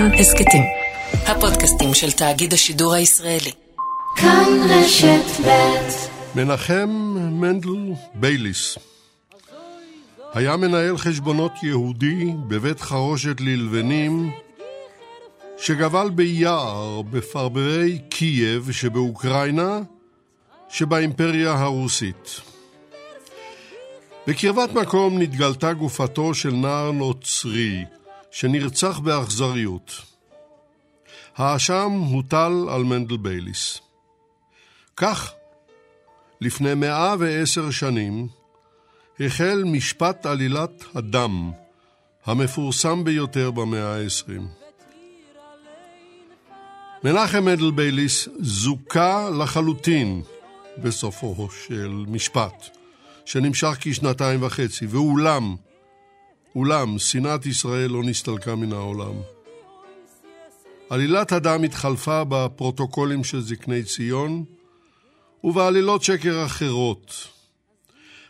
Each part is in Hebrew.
כאן הסכתים. הפודקאסטים של תאגיד השידור הישראלי. כאן רשת ב' מנחם מנדל בייליס היה מנהל חשבונות יהודי בבית חרושת ללבנים שגבל ביער בפרברי קייב שבאוקראינה שבאימפריה הרוסית. בקרבת מקום נתגלתה גופתו של נער נוצרי שנרצח באכזריות. האשם הוטל על מנדל בייליס. כך, לפני מאה ועשר שנים, החל משפט עלילת הדם, המפורסם ביותר במאה העשרים. מנחם מנדל בייליס זוכה לחלוטין בסופו של משפט, שנמשך כשנתיים וחצי, ואולם, אולם שנאת ישראל לא נסתלקה מן העולם. עלילת הדם התחלפה בפרוטוקולים של זקני ציון ובעלילות שקר אחרות.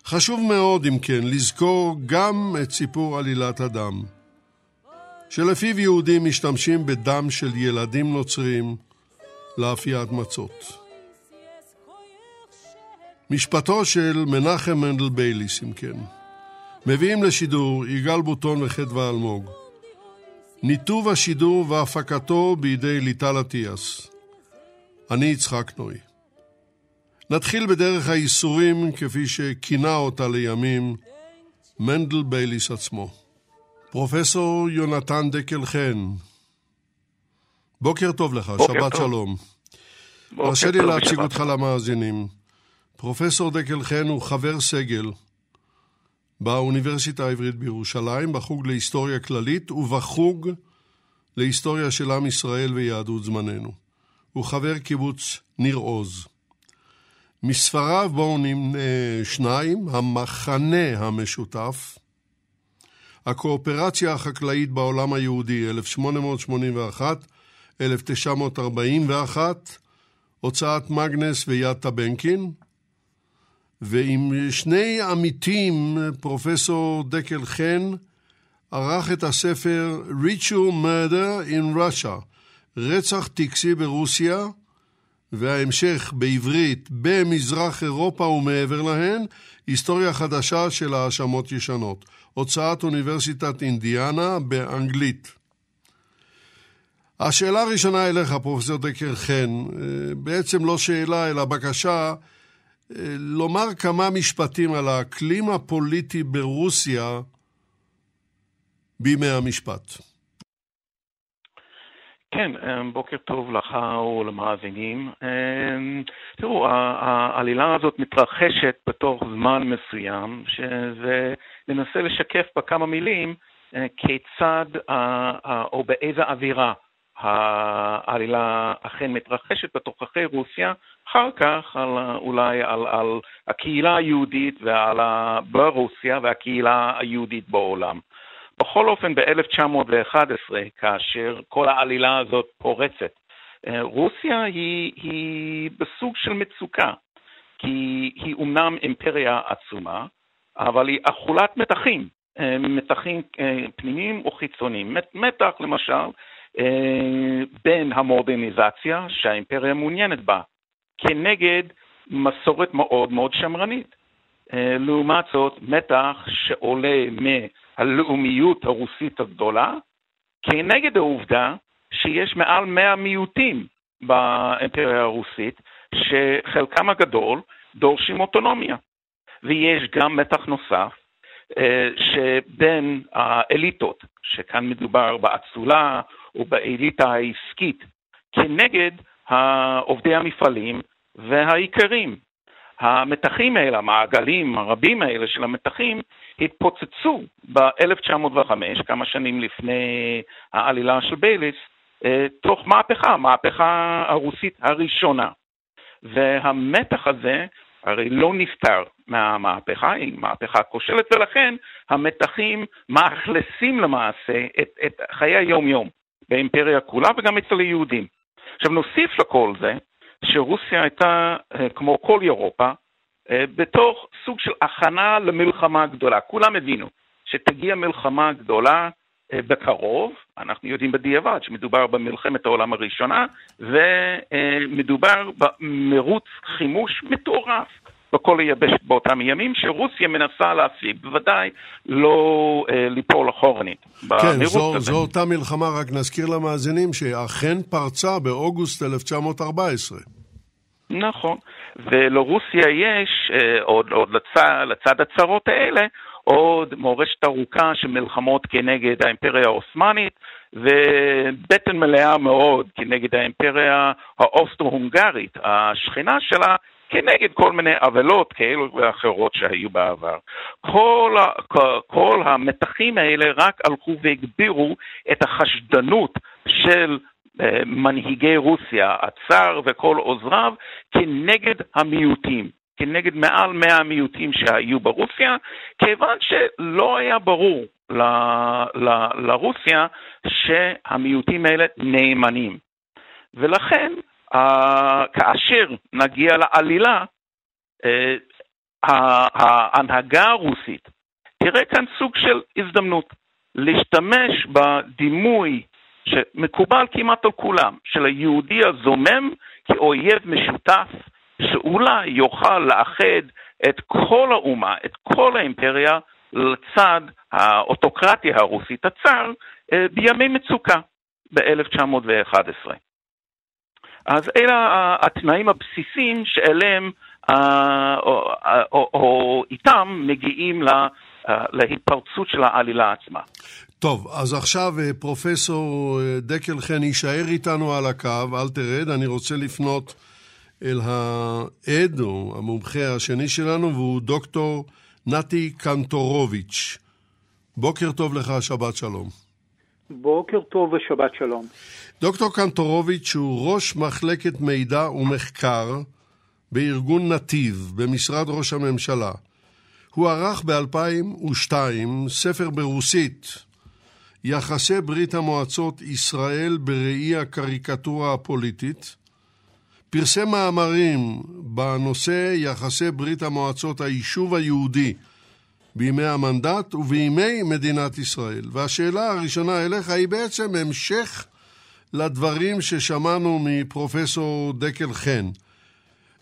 חשוב מאוד, אם כן, לזכור גם את סיפור עלילת הדם, שלפיו יהודים משתמשים בדם של ילדים נוצרים לאפיית מצות. משפטו של מנחם מנדל בייליס, אם כן. מביאים לשידור יגאל בוטון וחדווה אלמוג. ניתוב השידור והפקתו בידי ליטל אטיאס. אני יצחק נוי. נתחיל בדרך הייסורים, כפי שכינה אותה לימים מנדל בייליס עצמו. פרופסור יונתן דקל חן, בוקר טוב לך, בוקר שבת טוב. שלום. הרשה לי להציג אותך למאזינים. פרופסור דקל חן הוא חבר סגל באוניברסיטה העברית בירושלים, בחוג להיסטוריה כללית ובחוג להיסטוריה של עם ישראל ויהדות זמננו. הוא חבר קיבוץ ניר עוז. מספריו בואו נמנה שניים, המחנה המשותף, הקואופרציה החקלאית בעולם היהודי, 1881-1941, הוצאת מגנס ויד טבנקין, ועם שני עמיתים, פרופסור דקל חן, ערך את הספר Ritual Murder in Russia, רצח טקסי ברוסיה, וההמשך בעברית במזרח אירופה ומעבר להן, היסטוריה חדשה של האשמות ישנות. הוצאת אוניברסיטת אינדיאנה באנגלית. השאלה הראשונה אליך, פרופסור דקר חן, אה, בעצם לא שאלה אלא בקשה לומר כמה משפטים על האקלים הפוליטי ברוסיה בימי המשפט. כן, אמ, בוקר טוב לך ולמאזינים. אמ, תראו, העלילה הזאת מתרחשת בתוך זמן מסוים, שזה ננסה לשקף בכמה מילים אה, כיצד או באיזה אווירה העלילה אכן מתרחשת בתוככי רוסיה, אחר כך על, אולי על, על הקהילה היהודית ועל ה- ברוסיה והקהילה היהודית בעולם. בכל אופן, ב-1911, כאשר כל העלילה הזאת פורצת, אה, רוסיה היא, היא בסוג של מצוקה, כי היא אומנם אימפריה עצומה, אבל היא אכולת מתחים, אה, מתחים אה, פנימיים וחיצוניים. מת- מתח, למשל, בין המודרניזציה שהאימפריה מעוניינת בה, כנגד מסורת מאוד מאוד שמרנית. אה, לעומת זאת, מתח שעולה מהלאומיות הרוסית הגדולה, כנגד העובדה שיש מעל 100 מיעוטים באימפריה הרוסית, שחלקם הגדול דורשים אוטונומיה. ויש גם מתח נוסף, אה, שבין האליטות, שכאן מדובר באצולה ובאליטה העסקית, כנגד עובדי המפעלים והאיכרים. המתחים האלה, המעגלים הרבים האלה של המתחים, התפוצצו ב-1905, כמה שנים לפני העלילה של בייליס, אה, תוך מהפכה, המהפכה הרוסית הראשונה. והמתח הזה הרי לא נפטר מהמהפכה, היא מהפכה כושלת, ולכן המתחים מאכלסים למעשה את, את חיי היום-יום באימפריה כולה וגם אצל היהודים. עכשיו נוסיף לכל זה שרוסיה הייתה, אה, כמו כל אירופה, אה, בתוך סוג של הכנה למלחמה גדולה. כולם הבינו שתגיע מלחמה גדולה בקרוב, אנחנו יודעים בדיעבד שמדובר במלחמת העולם הראשונה, ומדובר במרוץ חימוש מטורף בכל היבשת באותם ימים, שרוסיה מנסה להשיג, בוודאי לא אה, ליפול אחורנית. כן, זו, זו אותה מלחמה, רק נזכיר למאזינים שאכן פרצה באוגוסט 1914. נכון, ולרוסיה יש, אה, עוד, עוד לצד, לצד הצרות האלה, עוד מורשת ארוכה של מלחמות כנגד האימפריה העות'מאנית, ובטן מלאה מאוד כנגד האימפריה האוסטרו-הונגרית, השכנה שלה, כנגד כל מיני עוולות כאלו ואחרות שהיו בעבר. כל, כל המתחים האלה רק הלכו והגבירו את החשדנות של אה, מנהיגי רוסיה, הצאר וכל עוזריו, כנגד המיעוטים. כנגד מעל 100 מיעוטים שהיו ברוסיה, כיוון שלא היה ברור ל, ל, לרוסיה שהמיעוטים האלה נאמנים. ולכן, כאשר נגיע לעלילה, uh, ההנהגה הרוסית תראה כאן סוג של הזדמנות להשתמש בדימוי שמקובל כמעט על כולם, של היהודי הזומם כאויב משותף שאולי יוכל לאחד את כל האומה, את כל האימפריה, לצד האוטוקרטיה הרוסית, הצאר, אה, בימי מצוקה ב-1911. אז אלה התנאים הבסיסיים שאליהם אה, או, או, או איתם מגיעים לה, אה, להתפרצות של העלילה עצמה. טוב, אז עכשיו פרופסור דקל חן יישאר איתנו על הקו, אל תרד, אני רוצה לפנות אל העד, או המומחה השני שלנו, והוא דוקטור נתי קנטורוביץ'. בוקר טוב לך, שבת שלום. בוקר טוב ושבת שלום. דוקטור קנטורוביץ' הוא ראש מחלקת מידע ומחקר בארגון נתיב במשרד ראש הממשלה. הוא ערך ב-2002 ספר ברוסית, יחסי ברית המועצות ישראל בראי הקריקטורה הפוליטית, פרסם מאמרים בנושא יחסי ברית המועצות היישוב היהודי בימי המנדט ובימי מדינת ישראל. והשאלה הראשונה אליך היא בעצם המשך לדברים ששמענו מפרופסור דקל חן.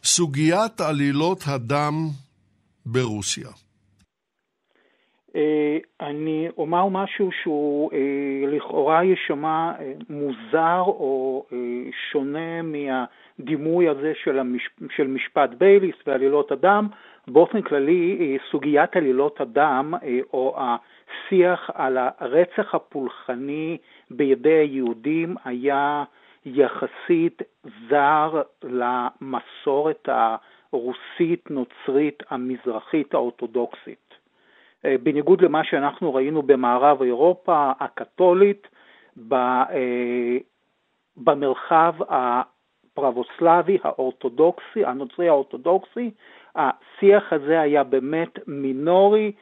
סוגיית עלילות הדם ברוסיה. אה, אני אומר משהו שהוא אה, לכאורה יישמע אה, מוזר או שונה מה... הדימוי הזה של. של משפט בייליס ועלילות הדם. באופן כללי, אה, סוגיית עלילות הדם, אה, או השיח על הרצח הפולחני בידי היהודים, היה יחסית זר למסורת הרוסית-נוצרית המזרחית האורתודוקסית. אה, בניגוד למה שאנחנו ראינו במערב אירופה הקתולית, במרחב הפרבוסלבי האורתודוקסי, הנוצרי האורתודוקסי, השיח הזה היה באמת מינורי,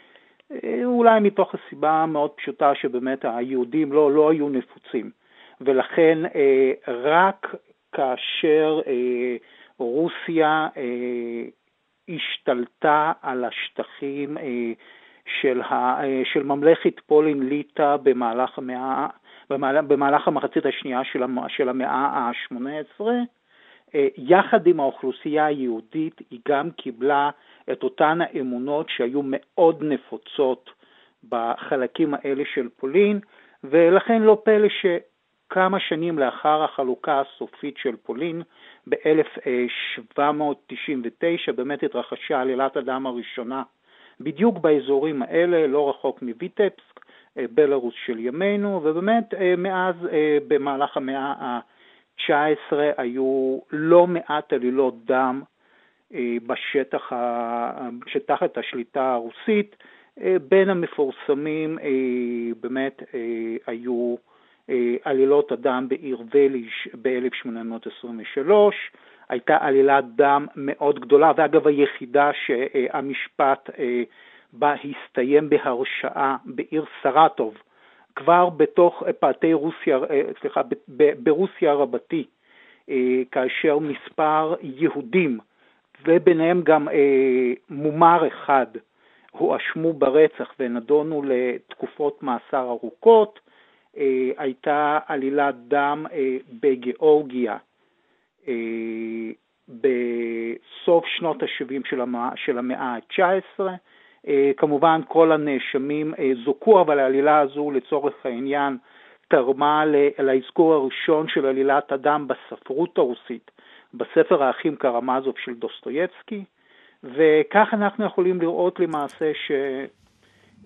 אה, אולי מתוך הסיבה המאוד פשוטה שבאמת היהודים לא, לא היו נפוצים. ולכן אה, רק כאשר אה, רוסיה השתלטה על השטחים של, ה, של ממלכת פולין ליטא במהלך המאה, במהלך המחצית השנייה של המאה ה-18, אה, יחד עם האוכלוסייה היהודית היא גם קיבלה את אותן האמונות שהיו מאוד נפוצות בחלקים האלה של פולין, ולכן לא פלא שכמה שנים לאחר החלוקה הסופית של פולין, ב-1799 באמת התרחשה עלילת הדם הראשונה בדיוק באזורים האלה, לא רחוק מויטפסק, אה, בלרוס של ימינו, ובאמת אה, מאז במהלך המאה 19 היו לא מעט עלילות דם אה, בשטח, שתחת השליטה הרוסית. אה, בין המפורסמים אה, באמת היו עלילות הדם בעיר וליש ב-1823, הייתה עלילת דם מאוד גדולה, ואגב היחידה שהמשפט בה הסתיים בהרשעה בעיר סרטוב כבר בתוך פאתי רוסיה, אה, סליחה, ברוסיה רבתי, אה, כאשר מספר יהודים, וביניהם גם אה, מומר אחד, הואשמו ברצח ונדונו לתקופות מאסר ארוכות, הייתה עלילת דם בגיאורגיה בסוף שנות ה-70 של, המאה, של המאה ה-19. כמובן כל הנאשמים זוכו, אבל העלילה הזו לצורך העניין תרמה לאזכור הראשון של עלילת הדם בספרות הרוסית, בספר האחים קרמזוב של דוסטויבסקי, וכך אנחנו יכולים לראות למעשה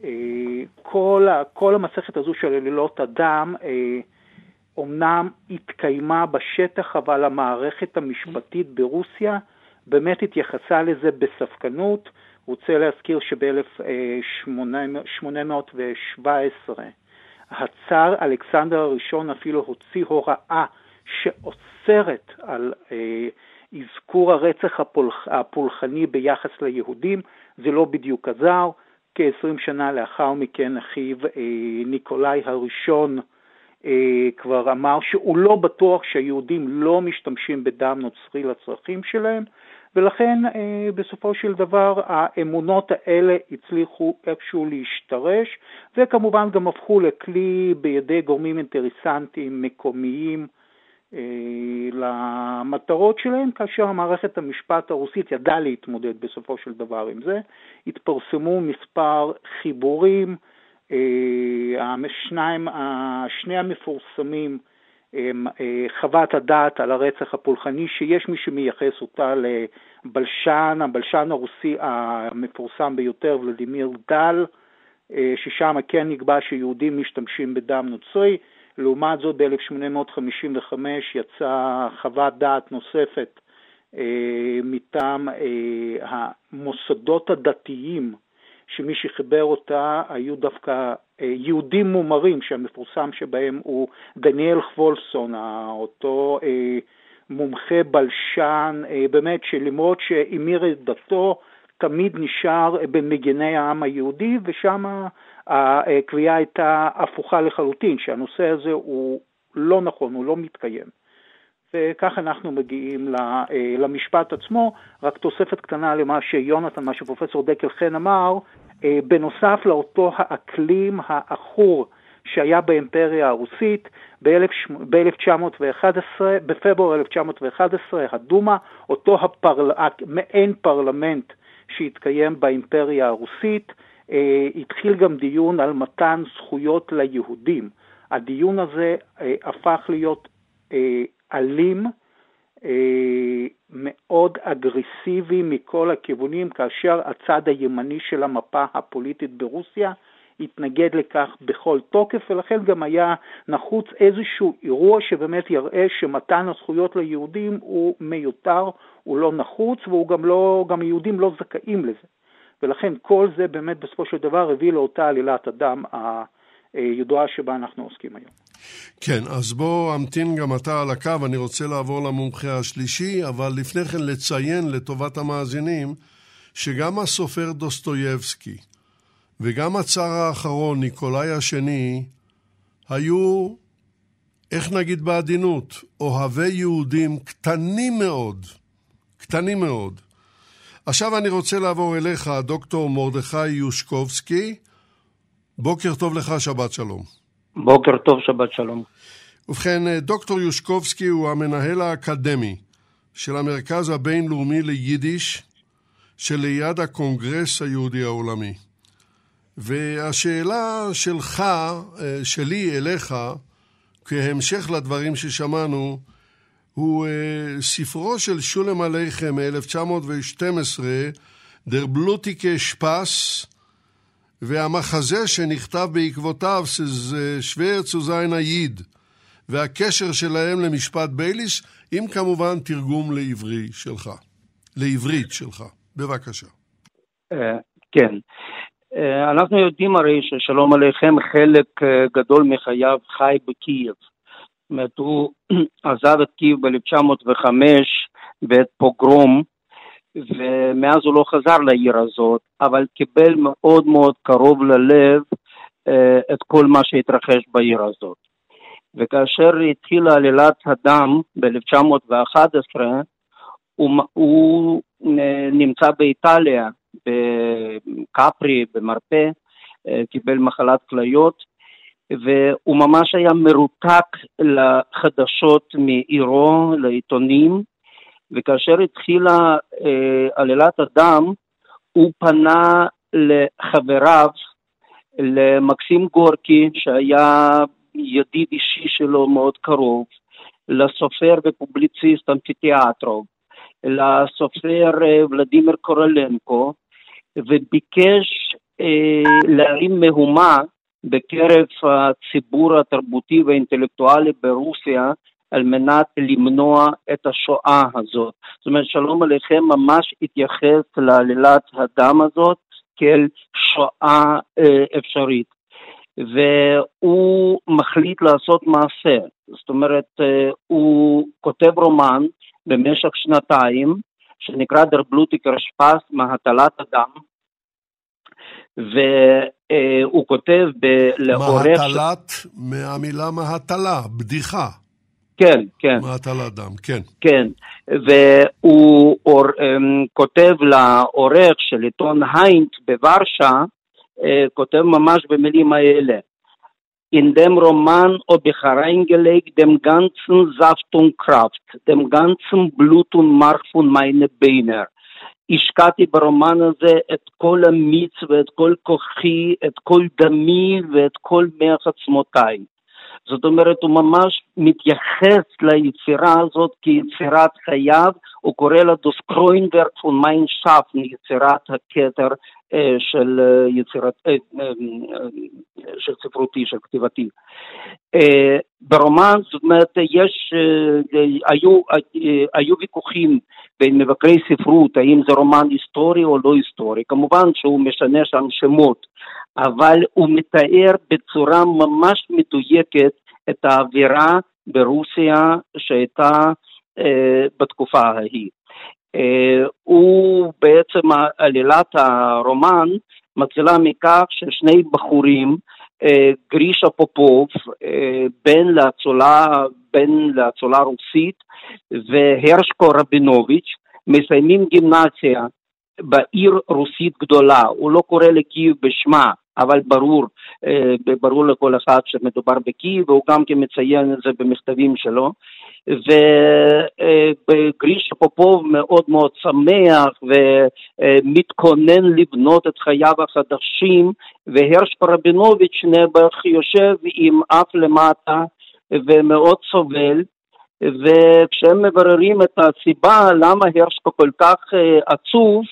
שכל כל המסכת הזו של עלילות הדם אומנם התקיימה בשטח, אבל המערכת המשפטית ברוסיה באמת התייחסה לזה בספקנות. רוצה להזכיר שב-1817 הצאר אלכסנדר הראשון אפילו הוציא הוראה שאוסרת על אה, אזכור הרצח הפולח, הפולחני ביחס ליהודים, זה לא בדיוק עזר. כ-20 שנה לאחר מכן אחיו אה, ניקולאי הראשון כבר אמר שהוא לא בטוח שהיהודים לא משתמשים בדם נוצרי לצרכים שלהם, ולכן אה, בסופו של דבר האמונות האלה הצליחו איכשהו להשתרש, וכמובן גם הפכו לכלי בידי גורמים אינטרסנטיים מקומיים אה, למטרות שלהם, כאשר המערכת המשפט הרוסית ידעה להתמודד בסופו של דבר עם זה. התפרסמו מספר חיבורים, השניים, שני המפורסמים אה, חוות הדעת על הרצח הפולחני, שיש מי שמייחס אותה לבלשן, הבלשן הרוסי המפורסם ביותר, ולדימיר דל, אה, ששם כן נקבע שיהודים משתמשים בדם נוצרי. לעומת זאת ב-1855 יצאה חוות דעת נוספת אה, מטעם המוסדות הדתיים שמי שחיבר אותה היו דווקא אה, יהודים מומרים, שהמפורסם שבהם הוא דניאל חוולסון, אותו אה, מומחה בלשן, אה, באמת שלמרות שהמיר את דתו, תמיד נשאר במגיני העם היהודי, ושם הקביעה הייתה הפוכה לחלוטין, שהנושא הזה הוא לא נכון, הוא לא מתקיים. וכך אנחנו מגיעים למשפט עצמו, רק תוספת קטנה למה שיונתן, מה שפרופסור דקל חן אמר, אה, בנוסף לאותו האקלים העכור שהיה באימפריה הרוסית, ב-1911, בפברואר 1911, הדומה, אותו הפרל... מעין פרלמנט שהתקיים באימפריה הרוסית, אה, התחיל גם דיון על מתן זכויות ליהודים. הדיון הזה אה, הפך להיות אלים, אה, מאוד אגרסיבי מכל הכיוונים, כאשר הצד הימני של המפה הפוליטית ברוסיה התנגד לכך בכל תוקף, ולכן גם היה נחוץ איזשהו אירוע שבאמת יראה שמתן הזכויות ליהודים הוא מיותר, הוא לא נחוץ, והוא גם לא, גם יהודים לא זכאים לזה. ולכן כל זה באמת בסופו של דבר הביא לאותה עלילת הדם הידועה שבה אנחנו עוסקים היום. כן, אז בוא המתין גם אתה על הקו, אני רוצה לעבור למומחה השלישי, אבל לפני כן לציין לטובת המאזינים שגם הסופר דוסטויבסקי וגם הצאר האחרון, ניקולאי השני, היו, איך נגיד בעדינות, אוהבי יהודים קטנים מאוד, קטנים מאוד. עכשיו אני רוצה לעבור אליך, דוקטור מרדכי יושקובסקי. בוקר טוב לך, שבת שלום. בוקר טוב, שבת שלום. ובכן, דוקטור יושקובסקי הוא המנהל האקדמי של המרכז הבינלאומי ליידיש שליד הקונגרס היהודי העולמי. והשאלה שלך, אה, שלי אליך, כהמשך לדברים ששמענו, הוא אה, ספרו של שולם עליכם מ-1912, דר בלוטיקה שפס, והמחזה שנכתב בעקבותיו, שזה שוורץ צוזיין היד, והקשר שלהם למשפט בייליש, עם כמובן תרגום לעברי שלך, לעברית שלך. בבקשה. אה, כן. אה, אנחנו יודעים הרי ששלום עליכם, חלק אה, גדול מחייו חי בקייב. זאת אומרת, הוא עזב את קייב ב-1905 בעת פוגרום ומאז הוא לא חזר לעיר הזאת, אבל קיבל מאוד מאוד קרוב ללב אה, את כל מה שהתרחש בעיר הזאת. וכאשר התחילה עלילת הדם ב-1911, הוא, הוא אה, נמצא באיטליה, בקפרי, במרפא, אה, קיבל מחלת כליות, והוא ממש היה מרותק לחדשות מעירו, לעיתונים, וכאשר התחילה אה, עלילת הדם, הוא פנה לחבריו, למקסים גורקי, שהיה ידיד אישי שלו מאוד קרוב, לסופר ופובליציסט אמפיתיאטרוב, לסופר אה, ולדימיר קורלנקו, וביקש אה, להרים מהומה בקרב הציבור התרבותי והאינטלקטואלי ברוסיה על מנת למנוע את השואה הזאת. זאת אומרת, שלום עליכם ממש התייחס לעלילת הדם הזאת כאל שואה אה, אפשרית. והוא מחליט לעשות מעשה, זאת אומרת, אה, הוא כותב רומן במשך שנתיים, שנקרא דר בלוטיקר שפס מהטלת הדם, והוא כותב לעורך... מהטלת, מהמילה מהטלה, בדיחה. כן, כן. מהטלת דם, כן. כן, והוא אור, אמ, כותב לעורך של עיתון היינט בוורשה, אה, כותב ממש במילים האלה. In dem Roman habe ich hereingelegt dem ganzen Saft und Kraft, dem ganzen Blut und Mark von meinen Beinen. השקעתי ברומן הזה את כל המיץ ואת כל כוחי, את כל דמי ואת כל מח עצמותיי. זאת אומרת, הוא ממש מתייחס ליצירה הזאת כיצירת חייו, הוא קורא לה דוס קרוינברג פון מיין שפן, יצירת הכתר של אה, יצירת, אה, של ספרותי, של כתיבתי. ברומן, זאת אומרת, יש, היו, היו ויכוחים בין מבקרי ספרות, האם זה רומן היסטורי או לא היסטורי. כמובן שהוא משנה שם שמות, אבל הוא מתאר בצורה ממש מדויקת את האווירה ברוסיה שהייתה אה, בתקופה ההיא. אה, הוא בעצם, עלילת הרומן מתחילה מכך ששני בחורים, אה, גרישה פופוב, אה, בן לאצולה, בן לאצולה רוסית, והרשקו רבינוביץ', מסיימים גימנסיה בעיר רוסית גדולה, הוא לא קורא לקייב בשמה, אבל ברור, ברור לכל אחד שמדובר בקייב, והוא גם כן מציין את זה במכתבים שלו. וגרישה פופוב מאוד מאוד שמח ומתכונן לבנות את חייו החדשים, והרש פרבינוביץ' נעבך יושב עם אף למטה ומאוד סובל. וכשהם מבררים את הסיבה למה הרשקו כל כך עצוב,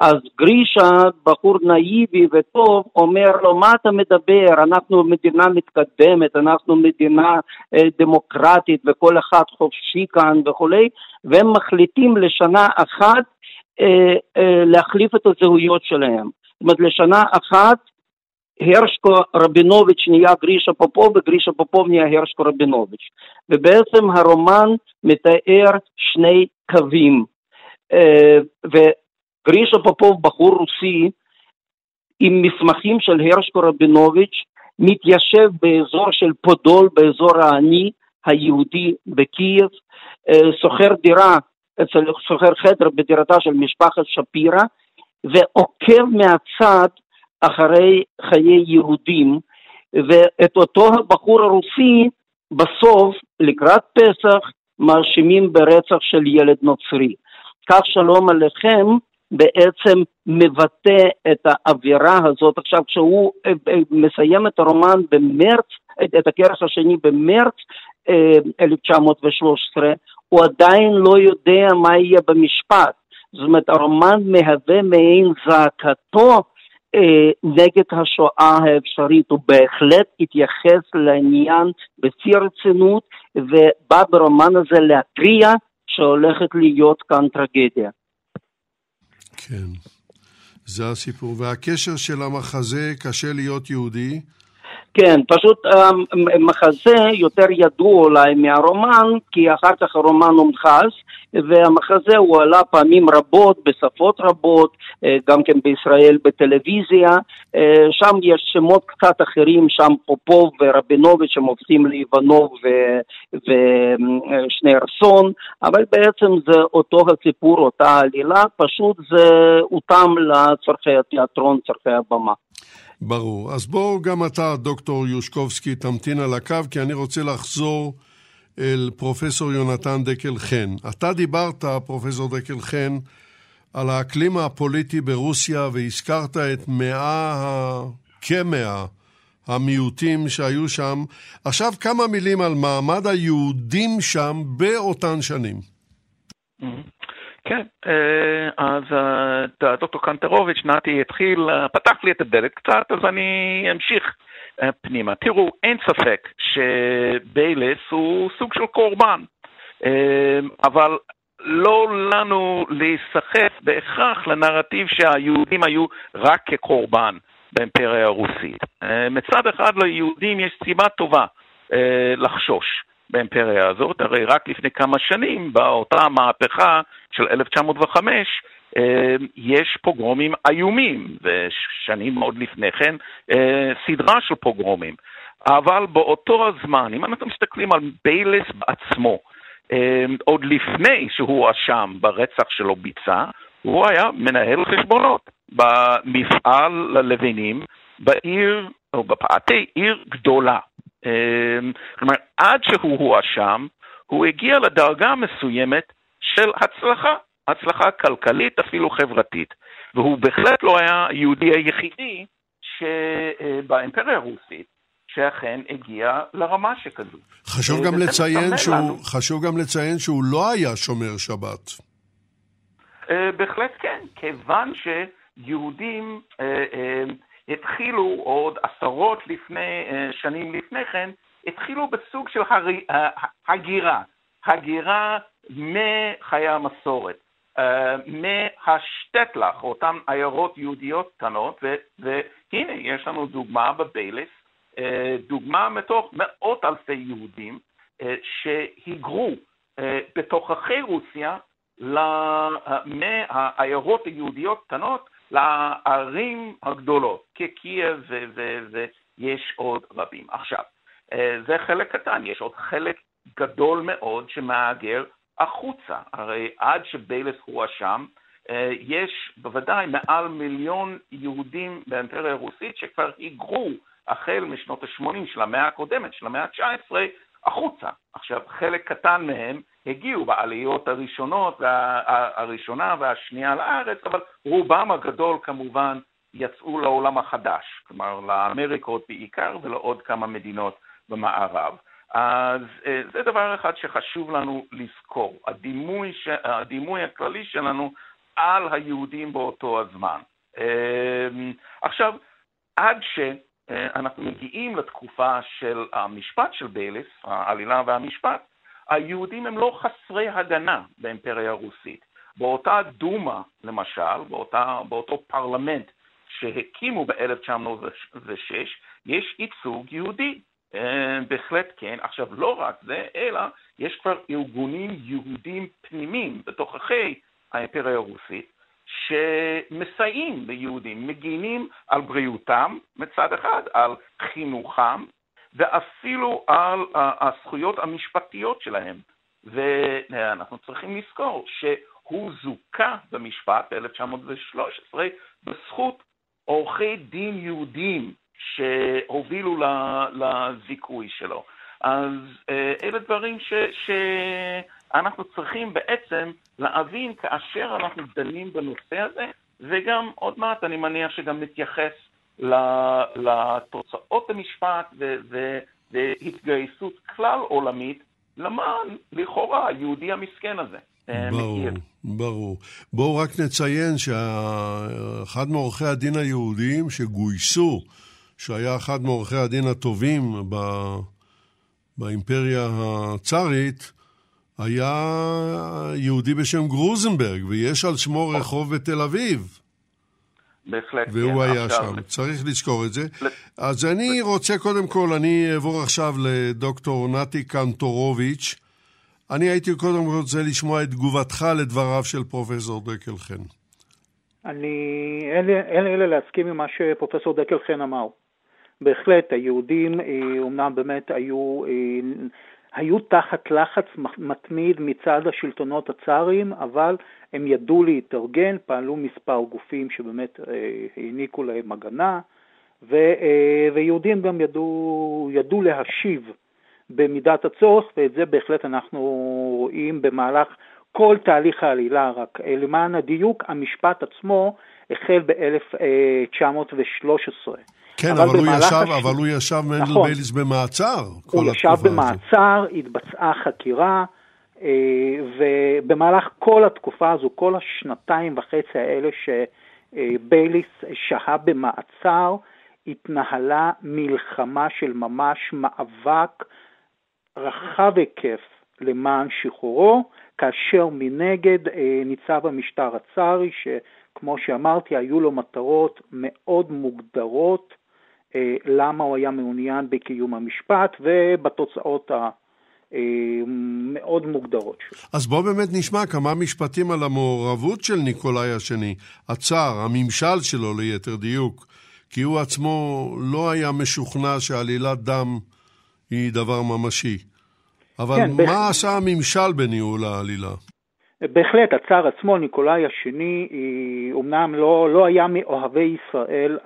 אז גרישה, בחור נאיבי וטוב, אומר לו, מה אתה מדבר? אנחנו מדינה מתקדמת, אנחנו מדינה אה, דמוקרטית וכל אחד חופשי כאן וכולי, והם מחליטים לשנה אחת אה, אה, להחליף את הזהויות שלהם. זאת אומרת, לשנה אחת הרשקו רבינוביץ' נהיה גרישה פופוב וגרישה פופוב נהיה הרשקו רבינוביץ'. ובעצם הרומן מתאר שני קווים. Uh, גרישה פופוב, בחור רוסי, עם מסמכים של הרשקו רבינוביץ', מתיישב באזור של פודול, באזור העני היהודי בקייב, שוכר דירה, שוכר חדר בדירתה של משפחת שפירא, ועוקב מהצד אחרי חיי יהודים, ואת אותו הבחור הרוסי בסוף, לקראת פסח, מאשימים ברצח של ילד נוצרי. כך שלום עליכם, בעצם מבטא את האווירה הזאת. עכשיו, כשהוא אה, אה, מסיים את הרומן במרץ, את הכרך השני במרץ 1913, אה, הוא עדיין לא יודע מה יהיה במשפט. זאת אומרת, הרומן מהווה מעין זעקתו אה, נגד השואה האפשרית. הוא בהחלט התייחס לעניין בשיא הרצינות, ובא ברומן הזה להתריע שהולכת להיות כאן טרגדיה. כן, זה הסיפור. והקשר של המחזה, קשה להיות יהודי, כן, פשוט המחזה יותר ידוע אולי מהרומן, כי אחר כך הרומן הומחז, והמחזה הוא עלה פעמים רבות, בשפות רבות, אה, גם כן בישראל בטלוויזיה, אה, שם יש שמות קצת אחרים, שם פופוב ורבינוביץ' הם הופכים לאיבנוב ושניארסון, אבל בעצם זה אותו הסיפור, אותה עלילה, פשוט זה הותאם לצורכי התיאטרון, צורכי הבמה. ברור. אז בואו גם אתה, דוקטור יושקובסקי, תמתין על הקו, כי אני רוצה לחזור אל פרופסור יונתן דקל חן. אתה דיברת, פרופסור דקל חן, על האקלים הפוליטי ברוסיה, והזכרת את מאה, כמאה, המיעוטים שהיו שם. עכשיו כמה מילים על מעמד היהודים שם באותן שנים. כן, אה, אז אה, דוקטור קנטרוביץ', נתי התחיל, אה, פתח לי את הדלת קצת, אז אני אמשיך פנימה. תראו, אין ספק שביילס הוא סוג של קורבן, אבל לא לנו להיסחף בהכרח לנרטיב שהיהודים היו רק כקורבן באימפריה הרוסית. מצד אחד ליהודים יש סיבה טובה לחשוש. באימפריה הזאת, הרי רק לפני כמה שנים, באותה מהפכה של 1905, אה, יש פוגרומים איומים, ושנים עוד לפני כן, אה, סדרה של פוגרומים. אבל באותו הזמן, אם אנחנו מסתכלים על ביילס בעצמו, אה, עוד לפני שהוא הואשם ברצח שלו ביצע, הוא היה מנהל חשבונות במפעל ללבנים בעיר, או בפאתי עיר גדולה. אמ, כלומר, עד שהוא הואשם, הוא הגיע לדרגה מסוימת של הצלחה, הצלחה כלכלית, אפילו חברתית. והוא בהחלט לא היה היהודי היחידי שבאימפריה הרוסית שאכן הגיע לרמה שכזו. חשוב גם, לציין שהוא, חשוב גם לציין שהוא לא היה שומר שבת. אה, בהחלט כן, כיוון שיהודים אה, אה, התחילו עוד עשרות לפני, אה, שנים לפני כן, התחילו בסוג של הר... אה, הגירה, הגירה מחיי המסורת, אה, מהשטטלח, אותן עיירות יהודיות קטנות. והנה יש לנו דוגמה בביילס, דוגמה מתוך מאות אלפי יהודים שהיגרו בתוככי רוסיה מהעיירות היהודיות קטנות לערים הגדולות, כקייב ויש עוד רבים. עכשיו, אה, זה חלק קטן, יש עוד חלק גדול מאוד שמהגר החוצה. הרי עד שביילס הואשם, אה, יש בוודאי מעל מיליון יהודים באימפריה הרוסית שכבר היגרו החל משנות ה-80 של המאה הקודמת, של המאה ה-19, החוצה. עכשיו, חלק קטן מהם הגיעו בעליות הראשונות, הראשונה והשנייה לארץ, אבל רובם הגדול כמובן יצאו לעולם החדש, כלומר לאמריקות בעיקר ולעוד כמה מדינות במערב. אז אה, זה דבר אחד שחשוב לנו לזכור, הדימוי, ש... הדימוי הכללי שלנו על היהודים באותו הזמן. אה, עכשיו, עד שאנחנו מגיעים לתקופה של המשפט של ביילס, העלילה והמשפט, היהודים הם לא חסרי הגנה באימפריה הרוסית. באותה דומה, למשל, באותה, באותו פרלמנט שהקימו ב-1906, יש ייצוג יהודי. אה, בהחלט כן. עכשיו, לא רק זה, אלא יש כבר ארגונים יהודים פנימיים בתוככי האימפריה הרוסית, שמסייעים ליהודים, מגינים על בריאותם מצד אחד, על חינוכם ואפילו על הזכויות המשפטיות שלהם. ואנחנו צריכים לזכור שהוא זוכה במשפט ב-1913 בזכות עורכי דין יהודים שהובילו לזיכוי שלו. אז אה, אלה דברים ש, שאנחנו צריכים בעצם להבין כאשר אנחנו דנים בנושא הזה, וגם עוד מעט אני מניח שגם נתייחס לתוצאות המשפט והתגייסות כלל עולמית למען, לכאורה, היהודי המסכן הזה. אה, ברור, ברור. בואו רק נציין שאחד מעורכי הדין היהודים שגויסו, שהיה אחד מעורכי הדין הטובים ב... באימפריה הצארית, היה יהודי בשם גרוזנברג, ויש על שמו רחוב בתל אביב. בהחלט, והוא כן. היה עכשיו... שם, צריך לזכור את זה. אז אני רוצה, קודם כל, אני אעבור עכשיו לדוקטור נתי קנטורוביץ'. אני הייתי קודם כל רוצה לשמוע את תגובתך לדבריו של פרופסור דקלחן. אני, אין לי אלא להסכים עם מה שפרופסור דקלחן אמר. בהחלט, היהודים אומנם אה, באמת היו, אה, היו תחת לחץ מתמיד מצד השלטונות הצאריים, אבל הם ידעו להתארגן, פעלו מספר גופים שבאמת אה, העניקו להם הגנה, ו, ויהודים גם ידעו, ידעו להשיב במידת הצורך, ואת זה בהחלט אנחנו רואים במהלך כל תהליך העלילה, רק למען הדיוק, המשפט עצמו החל ב-1913. כן, אבל, אבל, הוא ישב, הש... אבל הוא ישב מנדל נכון, בייליס במעצר הוא ישב במעצר, הזאת. התבצעה חקירה, אה, ובמהלך כל התקופה הזו, כל השנתיים וחצי האלה שבייליס שהה במעצר, התנהלה מלחמה של ממש מאבק רחב היקף למען שחרורו, כאשר מנגד אה, ניצב המשטר הצארי, שכמו שאמרתי, היו לו מטרות מאוד מוגדרות אה, למה הוא היה מעוניין בקיום המשפט ובתוצאות המאוד מוגדרות שלו. אז בואו באמת נשמע כמה משפטים על המעורבות של ניקולאי השני, הצאר, הממשל שלו ליתר דיוק, כי הוא עצמו לא היה משוכנע שעלילת דם היא דבר ממשי. אבל כן, מה בהחלט... עשה הממשל בניהול העלילה? בהחלט, הצאר עצמו, ניקולאי השני, אומנם לא, לא היה מאוהבי ישראל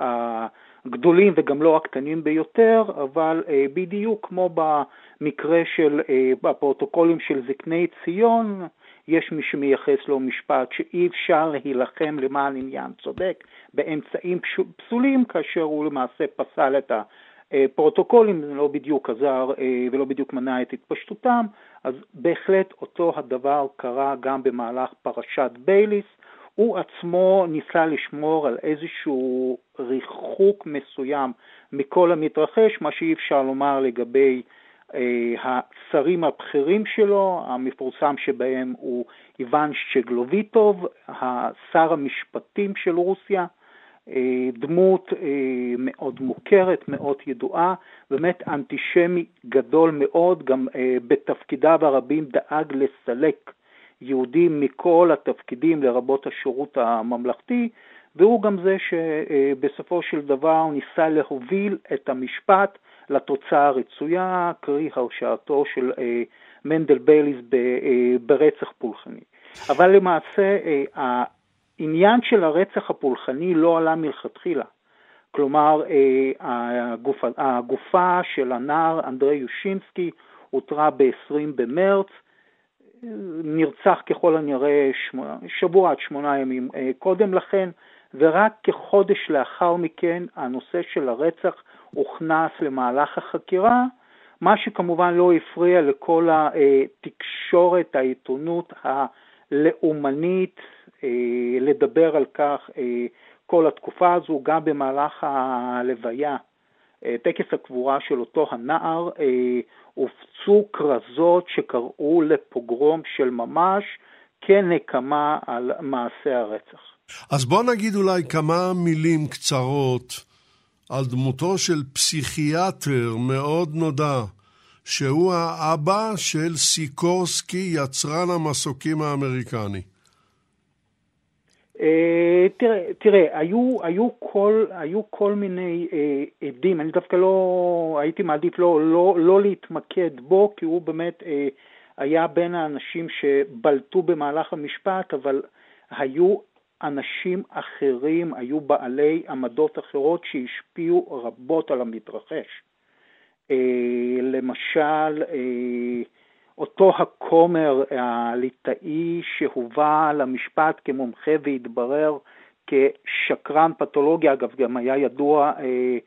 הגדולים וגם לא הקטנים ביותר, אבל אה, בדיוק כמו במקרה של, אה, בפרוטוקולים של זקני ציון, יש מי שמייחס לו משפט שאי אפשר להילחם למען עניין צודק באמצעים פסולים, כאשר הוא למעשה פסל את הפרוטוקולים, זה לא בדיוק עזר אה, ולא בדיוק מנע את התפשטותם, אז בהחלט אותו הדבר קרה גם במהלך פרשת בייליס. הוא עצמו ניסה לשמור על איזשהו ריחוק מסוים מכל המתרחש, מה שאי אפשר לומר לגבי אה, השרים הבכירים שלו, המפורסם שבהם הוא איוון שגלוביטוב, השר המשפטים של רוסיה, אה, דמות אה, מאוד מוכרת, מאוד ידועה, באמת אנטישמי גדול מאוד, גם בתפקידיו הרבים דאג לסלק יהודים מכל התפקידים, לרבות השירות הממלכתי, והוא גם זה שבסופו של דבר ניסה להוביל את המשפט לתוצאה הרצויה, קרי הרשעתו של אה, מנדל בייליס אה, ברצח פולחני. אבל למעשה אה, העניין של הרצח הפולחני לא עלה מלכתחילה. כלומר, הגופה, הגופה של הנער אנדרי יושינסקי אותרה ב-20 במרץ, נרצח ככל הנראה שבוע עד שמונה ימים קודם לכן, ורק כחודש לאחר מכן הנושא של הרצח הוכנס למהלך החקירה, מה שכמובן לא הפריע לכל התקשורת, העיתונות הלאומנית אה, לדבר על כך אה, כל התקופה הזו, גם במהלך הלוויה, אה, טקס הקבורה של אותו הנער, הופצו כרזות שקראו לפוגרום של ממש כנקמה על מעשה הרצח. אז בוא נגיד אולי כמה מילים קצרות על דמותו של פסיכיאטר מאוד נודע, שהוא האבא של סיקורסקי, יצרן המסוקים האמריקני. אה, תראה, תראה היו, היו, כל, היו כל מיני אה, עדים, אני דווקא לא, הייתי מעדיף לא, לא, לא להתמקד בו, כי הוא באמת אה, היה בין האנשים שבלטו במהלך המשפט, אבל היו אנשים אחרים, היו בעלי עמדות אחרות שהשפיעו רבות על המתרחש. אה, למשל, אה, אותו הכומר הליטאי שהובא למשפט כמומחה והתברר כשקרן פתולוגי, אגב גם היה ידוע אה,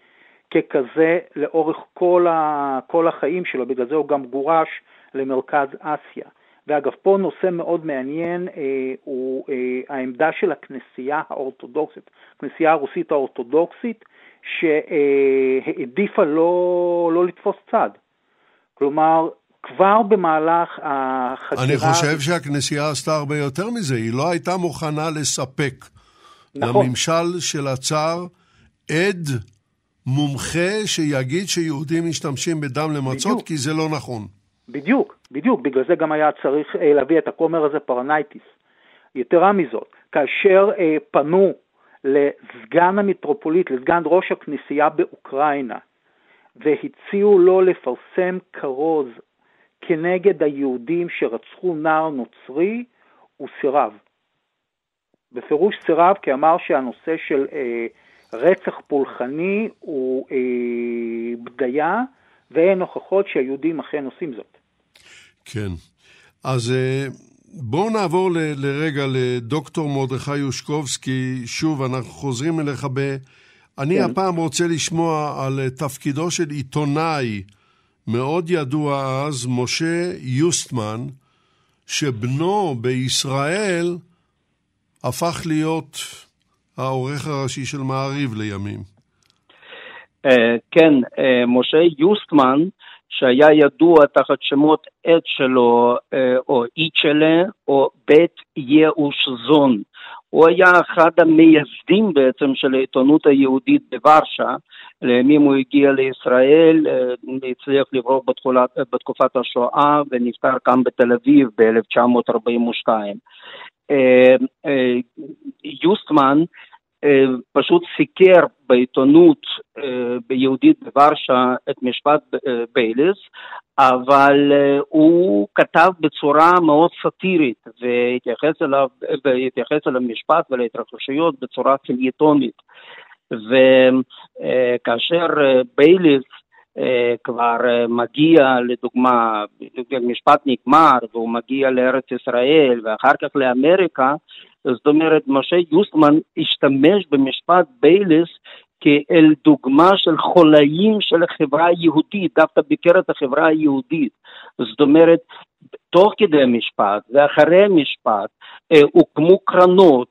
ככזה לאורך כל, ה, כל החיים שלו, בגלל זה הוא גם גורש למרכז אסיה. ואגב, פה נושא מאוד מעניין אה, הוא אה, העמדה של הכנסייה האורתודוקסית, הכנסייה הרוסית האורתודוקסית, שהעדיפה לא, לא לתפוס צד. כלומר, כבר במהלך החקירה... אני חושב שהכנסייה עשתה הרבה יותר מזה, היא לא הייתה מוכנה לספק נכון. לממשל של הצאר עד מומחה שיגיד שיהודים משתמשים בדם למצות, בדיוק. כי זה לא נכון. בדיוק, בדיוק, בגלל זה גם היה צריך אה, להביא את הכומר הזה פרנאייטיס. יתרה מזאת, כאשר אה, פנו לסגן המטרופוליט, לסגן ראש הכנסייה באוקראינה, והציעו לו לפרסם כרוז כנגד היהודים שרצחו נער נוצרי, הוא סירב. בפירוש סירב כי אמר שהנושא של אה, רצח פולחני הוא אה, בדיה, ואין הוכחות שהיהודים אכן עושים זאת. כן. אז אה, בואו נעבור ל, לרגע לדוקטור מרדכי יושקובסקי. שוב, אנחנו חוזרים אליך ב... אני כן. הפעם רוצה לשמוע על תפקידו של עיתונאי מאוד ידוע אז, משה יוסטמן, שבנו בישראל הפך להיות העורך הראשי של מעריב לימים. אה, כן, אה, משה יוסטמן, שהיה ידוע תחת שמות עט שלו, אה, או איצ'לה, או בית יאוש זון. הוא היה אחד המייסדים בעצם של העיתונות היהודית בוורשה. לימים הוא הגיע לישראל, הצליח לברוח בתקופת השואה ונפטר כאן בתל אביב ב-1942. יוסטמן אה, פשוט סיקר בעיתונות אה, ביהודית בוורשה את משפט אה, בייליס, אבל הוא כתב בצורה מאוד סאטירית והתייחס אליו, והתייחס אל המשפט ולהתרחשויות בצורה פילייטונית. וכאשר בייליס כבר מגיע, לדוגמה, משפט נגמר והוא מגיע לארץ ישראל ואחר כך לאמריקה, זאת אומרת, משה יוסטמן השתמש במשפט בייליס כאל דוגמה של חולאים של החברה היהודית, דווקא בקרב החברה היהודית. זאת אומרת, תוך כדי המשפט ואחרי המשפט אה, הוקמו קרנות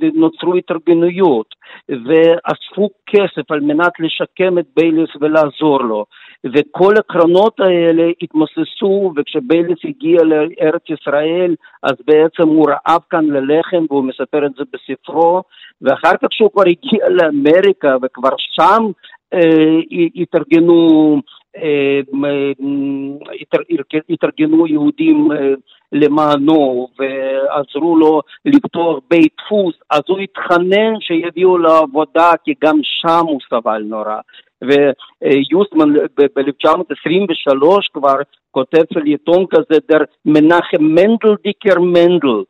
ונוצרו התארגנויות ואספו כסף על מנת לשקם את בייליס ולעזור לו. וכל הקרנות האלה התמוססו, וכשבייליס הגיע לארץ ישראל, אז בעצם הוא רעב כאן ללחם, והוא מספר את זה בספרו, ואחר כך שהוא כבר הגיע לאמריקה, וכבר שם אה, התארגנו, אה, התארגנו יהודים אה, למענו ועזרו לו לפתוח בית דפוס, אז הוא התחנן שיביאו לו כי גם שם הוא סבל נורא. ויוסטמן ב-1923 כבר כותב פלייטון כזה, דער מנחם מענדלדיקער מענדל,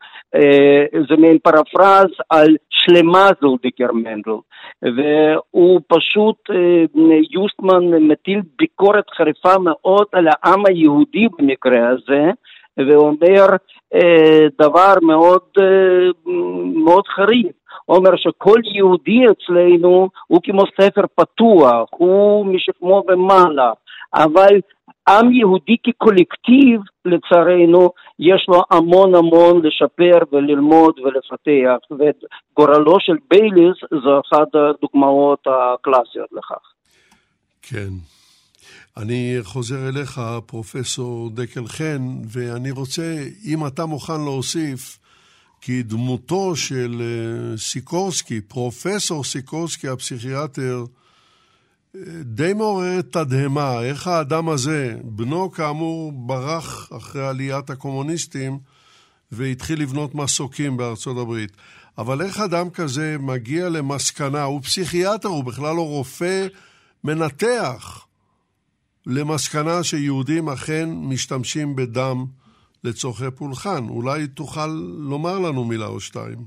זה מעין פרפרז על שלימזלדיקער מענדל, והוא פשוט, יוסטמן מטיל ביקורת חריפה מאוד על העם היהודי במקרה הזה, ואומר דבר מאוד, מאוד חריף. אומר שכל יהודי אצלנו הוא כמו ספר פתוח, הוא משכמו ומעלה, אבל עם יהודי כקולקטיב, לצערנו, יש לו המון המון לשפר וללמוד ולפתח, ואת גורלו של בייליס זו אחת הדוגמאות הקלאסיות לכך. כן. אני חוזר אליך, פרופסור דקל חן, ואני רוצה, אם אתה מוכן להוסיף, כי דמותו של אה, סיקורסקי, פרופסור סיקורסקי הפסיכיאטר, אה, די מעוררת תדהמה, איך האדם הזה, בנו כאמור ברח אחרי עליית הקומוניסטים והתחיל לבנות מסוקים בארצות הברית. אבל איך אדם כזה מגיע למסקנה, הוא פסיכיאטר, הוא בכלל לא רופא מנתח, למסקנה שיהודים אכן משתמשים בדם לצורכי פולחן. אולי תוכל לומר לנו מילה או שתיים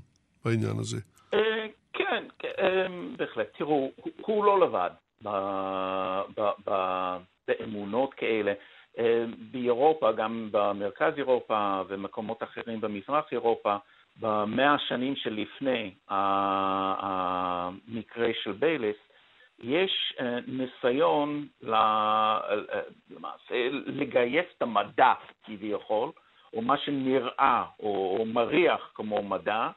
בעניין הזה. אה, כן, אה, בהחלט. תראו, הוא לא לבד באמונות כאלה. אה, באירופה, גם במרכז אירופה ומקומות אחרים במזרח אירופה, במאה השנים שלפני המקרה של בייליס, יש ניסיון למעשה לגייס את המדע כביכול או מה שנראה או, מריח כמו מדע,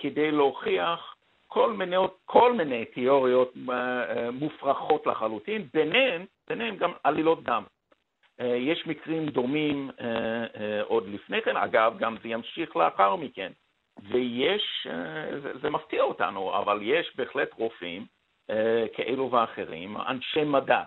כדי להוכיח כל מיני, כל מיני תיאוריות אה, מופרכות לחלוטין, ביניהן, ביניהן גם עלילות דם. אה, יש מקרים דומים אה, עוד לפני כן, אגב, גם זה ימשיך לאחר מכן. ויש, זה, זה מפתיע אותנו, אבל יש בהחלט רופאים כאלו ואחרים, אנשי מדע,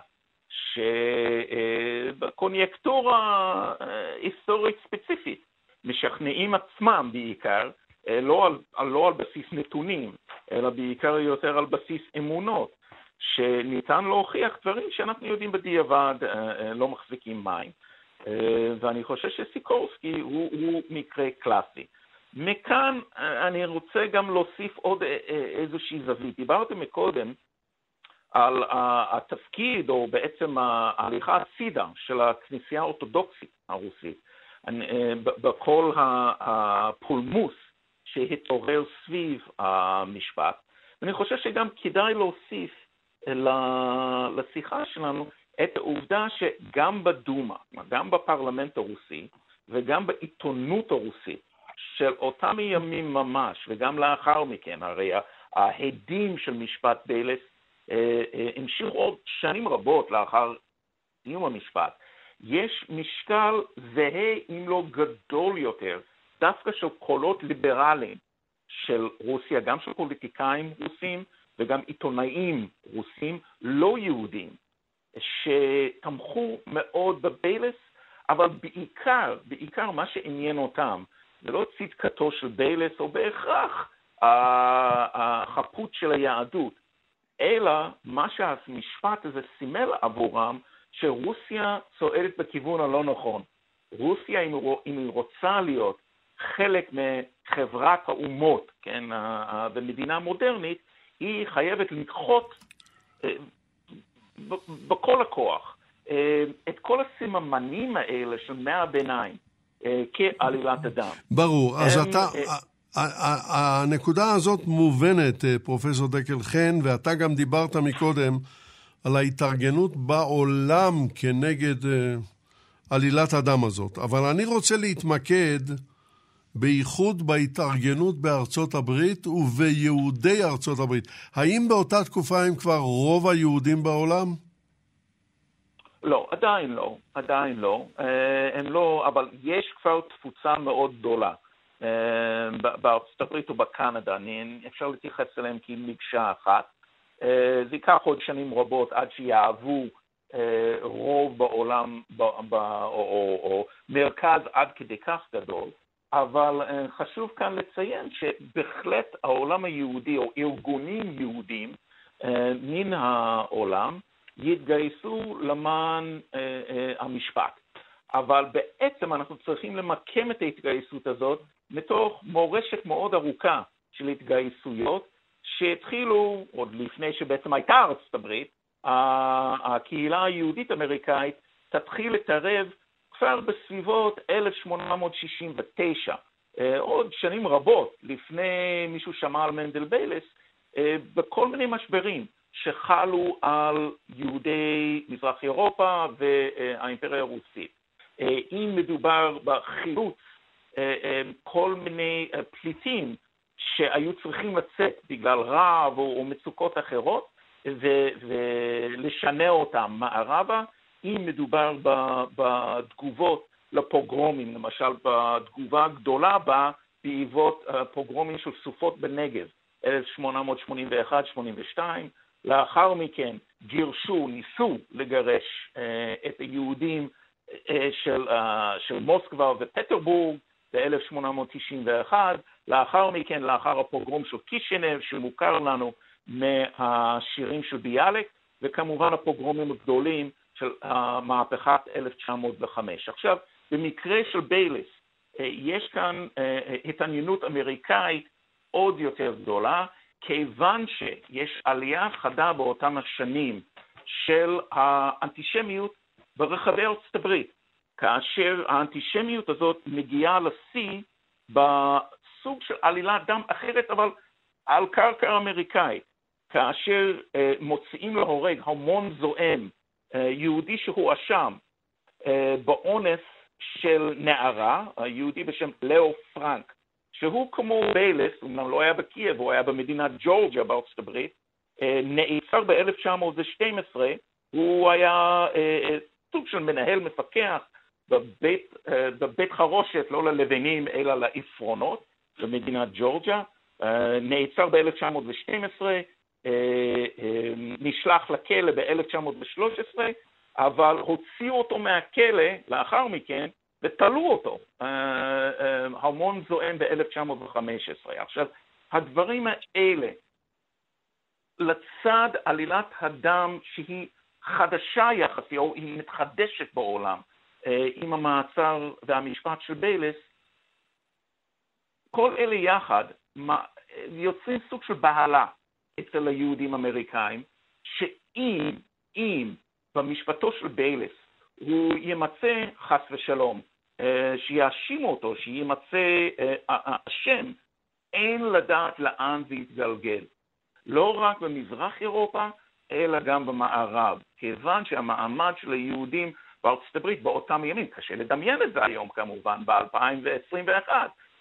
שבקוניונקטורה אה, היסטורית ספציפית משכנעים עצמם בעיקר, אה, לא על, לא על בסיס נתונים, אלא בעיקר יותר על בסיס אמונות, שניתן להוכיח דברים שאנחנו יודעים בדיעבד אה, לא מחזיקים מים. ואני חושב שסיקורסקי הוא, הוא מקרה קלאסי. מכאן אני רוצה גם להוסיף עוד איזושהי זווית. דיברתי מקודם על התפקיד, או בעצם ההליכה הצידה של הכנסייה האורתודוקסית הרוסית, בכל הפולמוס שהתעורר סביב המשפט. ואני חושב שגם כדאי להוסיף לשיחה שלנו את העובדה שגם בדומה, גם בפרלמנט הרוסי וגם בעיתונות הרוסית של אותם ימים ממש, וגם לאחר מכן, הרי ההדים של משפט אה, אה, המשיכו עוד שנים רבות לאחר סיום המשפט. יש משקל זהה, אם לא גדול יותר, דווקא של קולות ליברליים של רוסיה, גם של פוליטיקאים רוסים וגם עיתונאים רוסים לא יהודים, שתמכו מאוד בביילס, אבל בעיקר, בעיקר מה שעניין אותם זה לא צדקתו של ביילס או בהכרח החפות של היהדות, אלא מה שהמשפט הזה סימל עבורם, שרוסיה צועדת בכיוון הלא נכון. רוסיה, אם היא רוצה להיות חלק מחברת האומות, כן, במדינה מודרנית, היא חייבת לדחות אה, בכל הכוח אה, את כל הסממנים האלה של מאה הביניים אה, כעלילת הדם. ברור, אז הם, אתה... הנקודה הזאת מובנת, פרופסור דקל חן, ואתה גם דיברת מקודם על ההתארגנות בעולם כנגד עלילת הדם הזאת. אבל אני רוצה להתמקד בייחוד בהתארגנות בארצות הברית וביהודי ארצות הברית. האם באותה תקופה הם כבר רוב היהודים בעולם? לא, עדיין לא, עדיין לא. אה, הם לא, אבל יש כבר תפוצה מאוד גדולה. אה, בארצות הברית ובקנדה, אני, אפשר להתייחס אליהם כמקשה אחת. אה, זה ייקח עוד שנים רבות עד שיאהבו רוב בעולם, ב, ב, או, או, או מרכז עד כדי כך גדול. אבל אה, חשוב כאן לציין שבהחלט העולם היהודי או ארגונים יהודים אה, מן העולם יתגייסו למען אה, המשפט. אבל בעצם אנחנו צריכים למקם את ההתגייסות הזאת מתוך מורשת מאוד ארוכה של התגייסויות שהתחילו עוד לפני שבעצם הייתה ארצות הברית, הקהילה היהודית-אמריקאית תתחיל לתערב כבר בסביבות 1869, אה, עוד שנים רבות לפני מישהו שמע על מנדל ביילס, אה, בכל מיני משברים שחלו על יהודי מזרח אירופה והאימפריה הרוסית. אה, אם מדובר בחילוץ כל מיני פליטים שהיו צריכים לצאת בגלל רעב או מצוקות אחרות ולשנע אותם. מערבה, אם מדובר בתגובות לפוגרומים, למשל בתגובה הגדולה בה בעקבות הפוגרומים של סופות בנגב, 1881-82, לאחר מכן גירשו, ניסו לגרש אה, את היהודים אה, של, אה, של מוסקבה ופטרבורג ב-1891, לאחר מכן, לאחר הפוגרום של קישינב, שמוכר לנו מהשירים של ביאליק, וכמובן הפוגרומים הגדולים של מהפכת 1905. עכשיו, במקרה של ביילס, אה, יש כאן אה, אה, התעניינות אמריקאית עוד יותר גדולה, כיוון שיש עלייה חדה באותם השנים של האנטישמיות ברחבי ארצות הברית, כאשר האנטישמיות הזאת מגיעה לשיא בסוג של עלילת דם אחרת, אבל על קרקע אמריקאית, כאשר מוציאים להורג המון זועם אה, יהודי שהואשם אה, באונס של נערה, יהודי בשם לאו פרנק, שהוא כמו ביילס, אמנם לא היה בקייב, הוא היה במדינת ג'ורג'יה בארצות הברית, אה, נעצר ב-1912, הוא היה סוג של מנהל מפקח בבית, בבית חרושת, לא ללבנים אלא לעפרונות במדינת ג'ורג'יה, נעצר ב-1912, אה, אה, נשלח לכלא ב-1913, אבל הוציאו אותו מהכלא לאחר מכן ותלו אותו, אה, המון זועם ב-1915. עכשיו, הדברים האלה, לצד עלילת הדם שהיא חדשה יחסית, או היא מתחדשת בעולם, עם המעצר והמשפט של ביילס, כל אלה יחד יוצרים סוג של בהלה אצל היהודים האמריקאים, שאם, אם במשפטו של ביילס הוא ימצא חס ושלום, אה, שיאשימו אותו, שימצא אה, אשם, אין לדעת לאן זה יתגלגל. לא רק במזרח אירופה, אלא גם במערב, כיוון שהמעמד של היהודים בארצות הברית באותם ימים, קשה לדמיין את זה היום כמובן, ב-2021,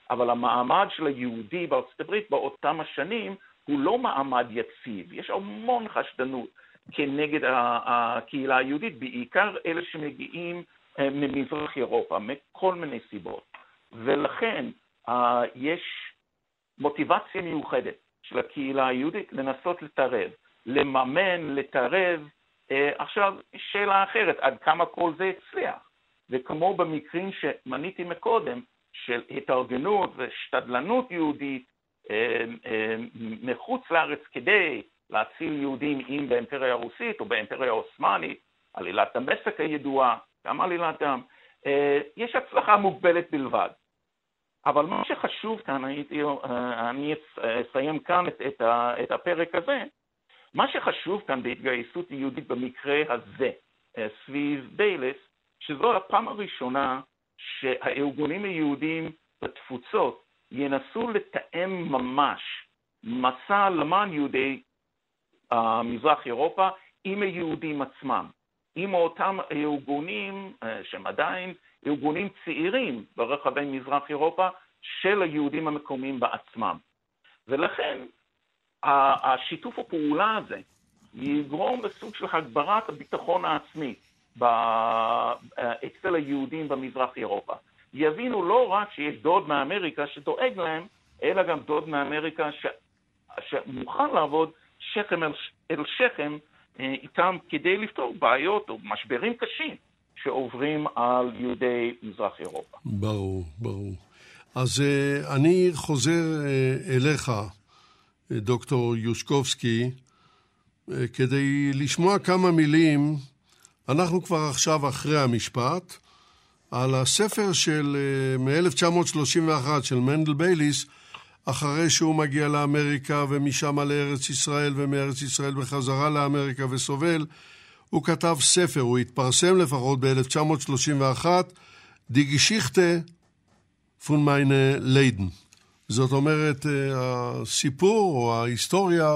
אבל המעמד של היהודי בארצות הברית באותם השנים הוא לא מעמד יציב, יש המון חשדנות כנגד הקהילה היהודית, בעיקר אלה שמגיעים אה, ממזרח אירופה, מכל מיני סיבות. ולכן אה, יש מוטיבציה מיוחדת של הקהילה היהודית לנסות לתערב, לממן, לתערב. אה, עכשיו, שאלה אחרת, עד כמה כל זה הצליח? וכמו במקרים שמניתי מקודם, של התארגנות ושתדלנות יהודית מחוץ לארץ כדי להציל יהודים אם באימפריה הרוסית או באימפריה העות'מאנית, עלילת דמשק הידועה, גם עלילת דם, אה, יש הצלחה מוגבלת בלבד. אבל מה שחשוב כאן, הייתי, אה, אני אסיים כאן את, את הפרק הזה, מה שחשוב כאן בהתגייסות יהודית במקרה הזה, אה, סביב ביילס, שזו הפעם הראשונה שהארגונים היהודים בתפוצות ינסו לתאם ממש מסע למען יהודי מזרח אירופה עם היהודים עצמם, עם אותם ארגונים אה, שהם עדיין ארגונים צעירים ברחבי מזרח אירופה של היהודים המקומיים בעצמם. ולכן השיתוף הפעולה הזה יגרום לסוג של הגברת הביטחון העצמי אצל היהודים במזרח אירופה. יבינו לא רק שיש דוד מאמריקה שדואג להם, אלא גם דוד מאמריקה ש... שמוכן לעבוד שכם אל, אל שכם אה, איתם כדי לפתור בעיות או משברים קשים שעוברים על יהודי מזרח אירופה. ברור, ברור. אז אה, אני חוזר אה, אליך, דוקטור יושקובסקי, כדי לשמוע כמה מילים, אנחנו כבר עכשיו אחרי המשפט, על הספר של מ-1931 של מנדל בייליס, אחרי שהוא מגיע לאמריקה ומשם לארץ ישראל ומארץ ישראל בחזרה לאמריקה וסובל, הוא כתב ספר, הוא התפרסם לפחות ב-1931, די גשיכטה פון מיינע ליידן. זאת אומרת, אה, הסיפור או ההיסטוריה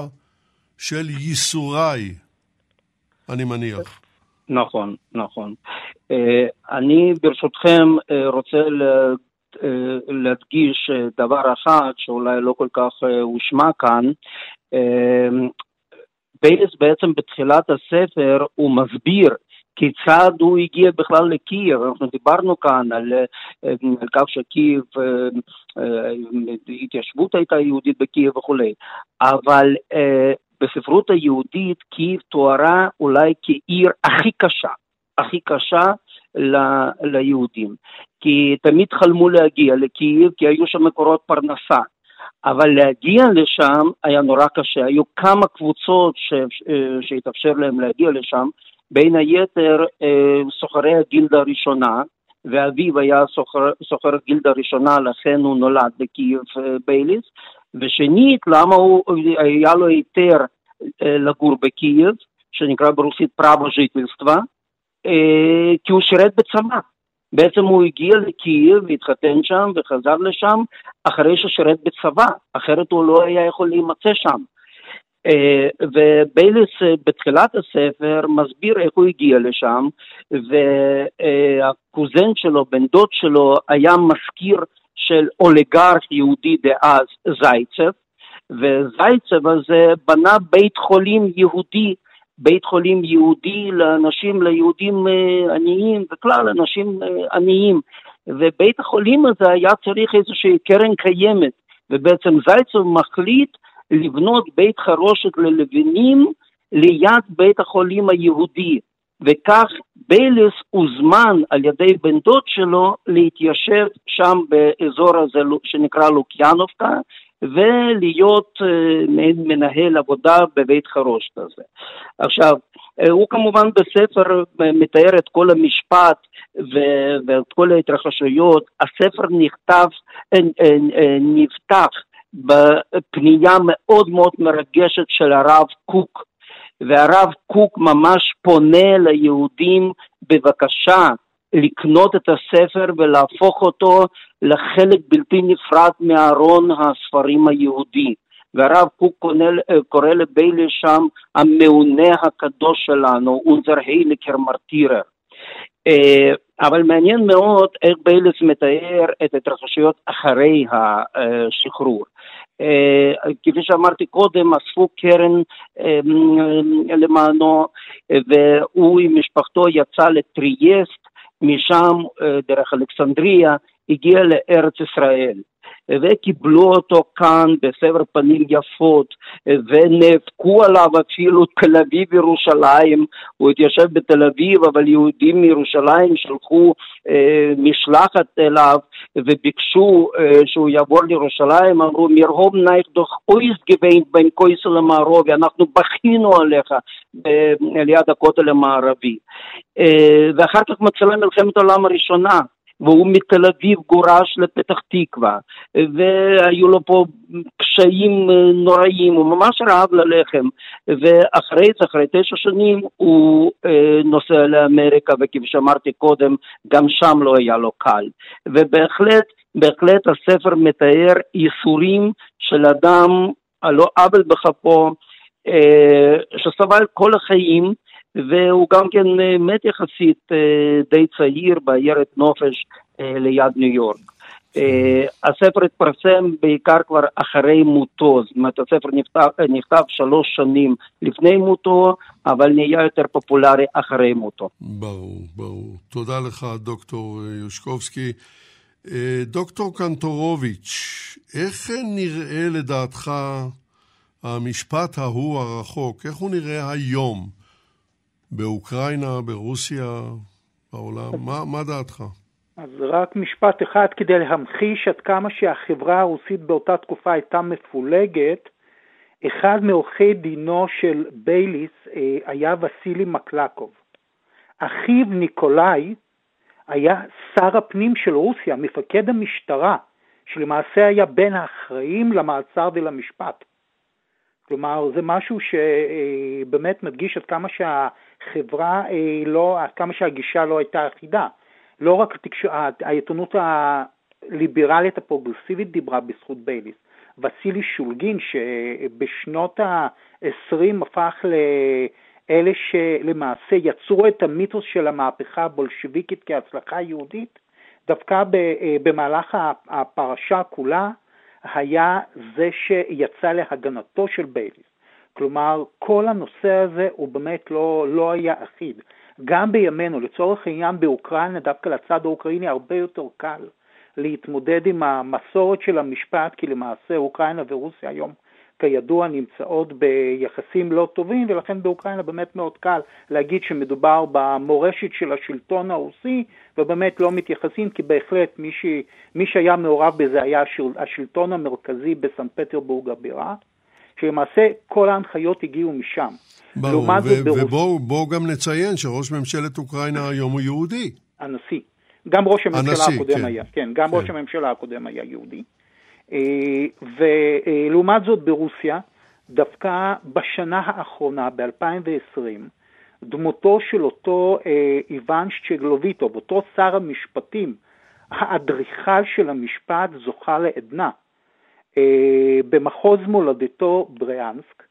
של ייסוריי, אני מניח. נכון, נכון. אה, אני ברשותכם אה, רוצה להדגיש דבר אחד שאולי לא כל כך הושמע כאן. בייליס בעצם בתחילת הספר הוא מסביר כיצד הוא הגיע בכלל לקייב, אנחנו דיברנו כאן על, על כך שקייב, התיישבות הייתה יהודית בקייב וכולי, אבל בספרות היהודית קייב תוארה אולי כעיר הכי קשה, הכי קשה ל, ליהודים. כי תמיד חלמו להגיע לקייב, כי היו שם מקורות פרנסה. אבל להגיע לשם היה נורא קשה, היו כמה קבוצות ש... שהתאפשר להם להגיע לשם, בין היתר אה, סוחרי הגילדה הראשונה, ואביו היה סוחר, הגילדה הראשונה, לכן הוא נולד בקייב אה, בייליס, ושנית, למה הוא, היה לו היתר אה, לגור בקייב, שנקרא ברוסית право жительства, כי הוא שירת בצבא. בעצם הוא הגיע לקייב והתחתן שם וחזר לשם אחרי ששירת בצבא, אחרת הוא לא היה יכול להימצא שם. אה, ובייליס אה, בתחילת הספר מסביר איך הוא הגיע לשם, והקוזן שלו, בן דוד שלו, היה מזכיר של אוליגרך יהודי דאז, זייצב, וזייצב הזה בנה בית חולים יהודי בית חולים יהודי לאנשים, ליהודים אה, עניים, בכלל אנשים עניים. ובית החולים הזה היה צריך איזושהי קרן קיימת, ובעצם זייצב מחליט לבנות בית חרושת ללבנים ליד בית החולים היהודי, וכך בייליס הוזמן על ידי בן דוד שלו להתיישב שם באזור הזה שנקרא לוקיאנובקה, ולהיות uh, מנהל עבודה בבית חרושת הזה. עכשיו, הוא כמובן בספר מתאר את כל המשפט ואת כל ההתרחשויות. הספר נכתב, נפתח בפנייה מאוד מאוד מרגשת של הרב קוק, והרב קוק ממש פונה ליהודים בבקשה לקנות את הספר ולהפוך אותו לחלק בלתי נפרד מארון הספרים היהודי. והרב קוק קורא לביילי שם המעונה הקדוש שלנו, אונזר היליקר מרטירר. אה, אבל מעניין מאוד איך ביילס מתאר את התרחשויות אחרי השחרור. אה, כפי שאמרתי קודם, אספו קרן אה, למענו, והוא עם משפחתו יצא לטריאסט, משם דרך אלכסנדריה הגיע לארץ ישראל. וקיבלו אותו כאן בסבר פנים יפות, ונאבקו עליו אפילו תל אביב ירושלים, הוא התיישב בתל אביב, אבל יהודים מירושלים שלחו אה, משלחת אליו וביקשו אה, שהוא יעבור לירושלים, אמרו מירהום נייך דוח אויס גוויינט בין קויסל המערובי, אנחנו בכינו עליך אה, ליד הכותל המערבי. אה, ואחר כך מתחילה מלחמת העולם הראשונה. והוא מתל אביב גורש לפתח תקווה, והיו לו פה קשיים אה, נוראים, הוא ממש רעב ללחם, ואחרי זה, אחרי תשע שנים, הוא אה, נוסע לאמריקה, וכפי שאמרתי קודם, גם שם לא היה לו קל. ובהחלט, בהחלט הספר מתאר ייסורים של אדם על לא עוול בכפו, אה, שסבל כל החיים, והוא גם כן אה, מת יחסית אה, די צעיר בעיירת נופש אה, ליד ניו יורק. הספר התפרסם בעיקר כבר אחרי מותו, זאת אומרת הספר נכתב, שלוש שנים לפני מותו, אבל נהיה יותר פופולרי אחרי מותו. ברור, ברור. תודה לך, דוקטור יושקובסקי. דוקטור קנטורוביץ', איך נראה לדעתך המשפט ההוא הרחוק? איך הוא נראה היום? באוקראינה, ברוסיה, בעולם? מה, מה דעתך? אז רק משפט אחד כדי להמחיש עד כמה שהחברה הרוסית באותה תקופה הייתה מפולגת. אחד מעורכי דינו של בייליס אה, היה וסילי מקלקוב. אחיו ניקולאי היה שר הפנים של רוסיה, מפקד המשטרה, שלמעשה היה בין האחראים למעצר ולמשפט. כלומר, זה משהו שבאמת מדגיש עד כמה שהחברה אה, לא, עד כמה שהגישה לא הייתה אחידה. לא רק התקש... העיתונות הליברלית הפרוגרסיבית דיברה בזכות בייליס. וסילי שולגין, שבשנות ה-20 הפך לאלה שלמעשה יצרו את המיתוס של המהפכה הבולשביקית כהצלחה יהודית, דווקא אה, במהלך הפרשה כולה היה זה שיצא להגנתו של בייליס. כלומר, כל הנושא הזה הוא באמת לא, לא היה אחיד. גם בימינו, לצורך העניין באוקראינה, דווקא לצד האוקראיני הרבה יותר קל להתמודד עם המסורת של המשפט, כי למעשה אוקראינה ורוסיה היום כידוע נמצאות ביחסים לא טובים, ולכן באוקראינה באמת מאוד קל להגיד שמדובר במורשת של השלטון הרוסי, ובאמת לא מתייחסים, כי בהחלט מי, ש... מי שהיה מעורב בזה היה השלטון המרכזי בסן פטרבורג הבירה, שלמעשה כל ההנחיות הגיעו משם. ברור, ובואו בוא גם נציין שראש ממשלת אוקראינה היום הוא יהודי. הנשיא. גם ראש הממשלה הנשיא, הקודם כן. היה, כן, גם כן. ראש הממשלה הקודם היה יהודי. אה, ולעומת זאת ברוסיה, דווקא בשנה האחרונה, ב-2020, דמותו של אותו אה, איוון שצ'גלוביטוב, אותו שר המשפטים, האדריכל של המשפט, זוכה לעדנה. אה, במחוז מולדתו בריאנסק,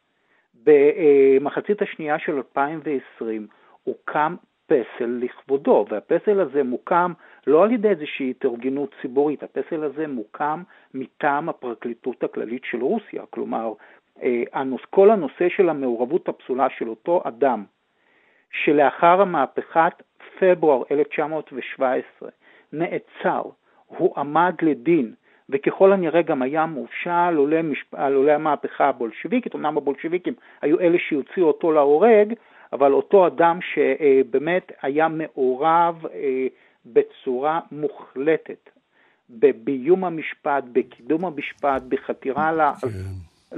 במחצית השנייה של 2020, הוקם פסל לכבודו, והפסל הזה מוקם לא על ידי איזושהי התארגנות ציבורית, הפסל הזה מוקם מטעם הפרקליטות הכללית של רוסיה, כלומר, אה, כל הנושא של המעורבות הפסולה של אותו אדם, שלאחר המהפכת פברואר 1917 נעצר, הוא עמד לדין, וככל הנראה גם היה מורשע על עולי. על עולי המהפכה הבולשביקית, אמנם הבולשביקים היו אלה שהוציאו אותו להורג, אבל אותו אדם שבאמת היה מעורב אה, בצורה מוחלטת בביום המשפט, בקידום המשפט, בחתירה כן.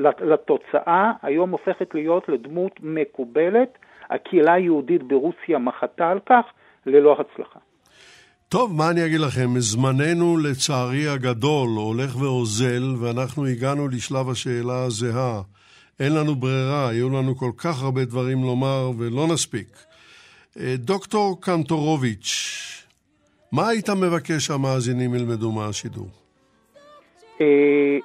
לתוצאה, היום הופכת להיות לדמות מקובלת, הקהילה היהודית ברוסיה מחתה על כך ללא הצלחה. טוב, מה אני אגיד לכם? זמננו לצערי הגדול הולך ואוזל, ואנחנו הגענו לשלב השאלה הזהה. אין לנו ברירה, היו לנו כל כך הרבה דברים לומר ולא נספיק. אה, דוקטור קנטורוביץ', מה היית מבקש שהמאזינים ילמדו מהשידור? אה,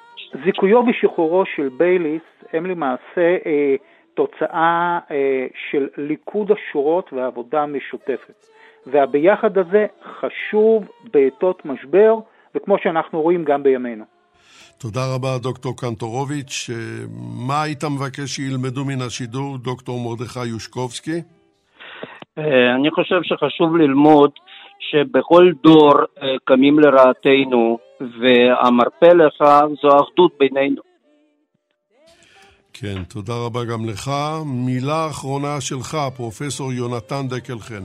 זיכויו ושחרורו של בייליס הם למעשה אה, תוצאה של ליכוד השורות ועבודה משותפת. והביחד הזה חשוב בעתות משבר, וכמו שאנחנו רואים גם בימינו. תודה רבה, דוקטור קנטורוביץ'. מה היית מבקש שילמדו מן השידור, דוקטור מרדכי יושקובסקי? אה, אני חושב שחשוב ללמוד שבכל דור אה, קמים לרעתנו, והמרפא לך זו האחדות בינינו. כן, תודה רבה גם לך. מילה אחרונה שלך, פרופסור יונתן דקלחן.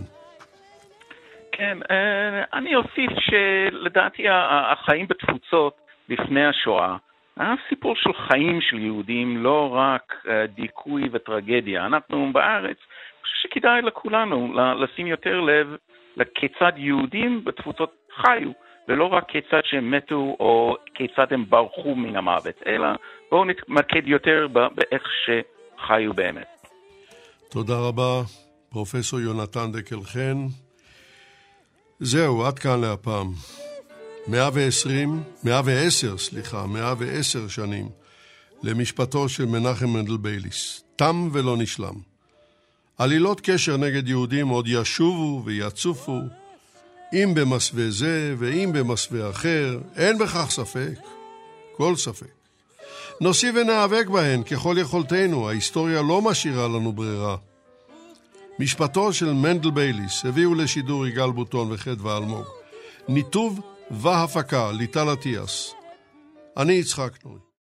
כן, אה, אני אוסיף שלדעתי החיים בתפוצות לפני השואה היה סיפור של חיים של יהודים, לא רק דיכוי וטרגדיה. אנחנו בארץ חושב שכדאי לכולנו לשים יותר לב לכיצד יהודים בתפוצות חיו, ולא רק כיצד שהם מתו או כיצד הם ברחו מן המוות, אלא בואו נתמקד יותר באיך שחיו באמת. תודה רבה, פרופסור יונתן דקל-חן. זהו, עד כאן להפעם. 120, 110, סליחה, 110 שנים למשפטו של מנחם מנדל בייליס. תם ולא נשלם. עלילות קשר נגד יהודים עוד ישובו ויצופו, אם במסווה זה ואם במסווה אחר, אין בכך ספק, כל ספק. נוסיף וניאבק בהן ככל יכולתנו, ההיסטוריה לא משאירה לנו ברירה. משפטו של מנדל בייליס הביאו לשידור יגאל בוטון וחדווה אלמוג. ניתוב והפקה ליטל אטיאס. אני יצחק נוי.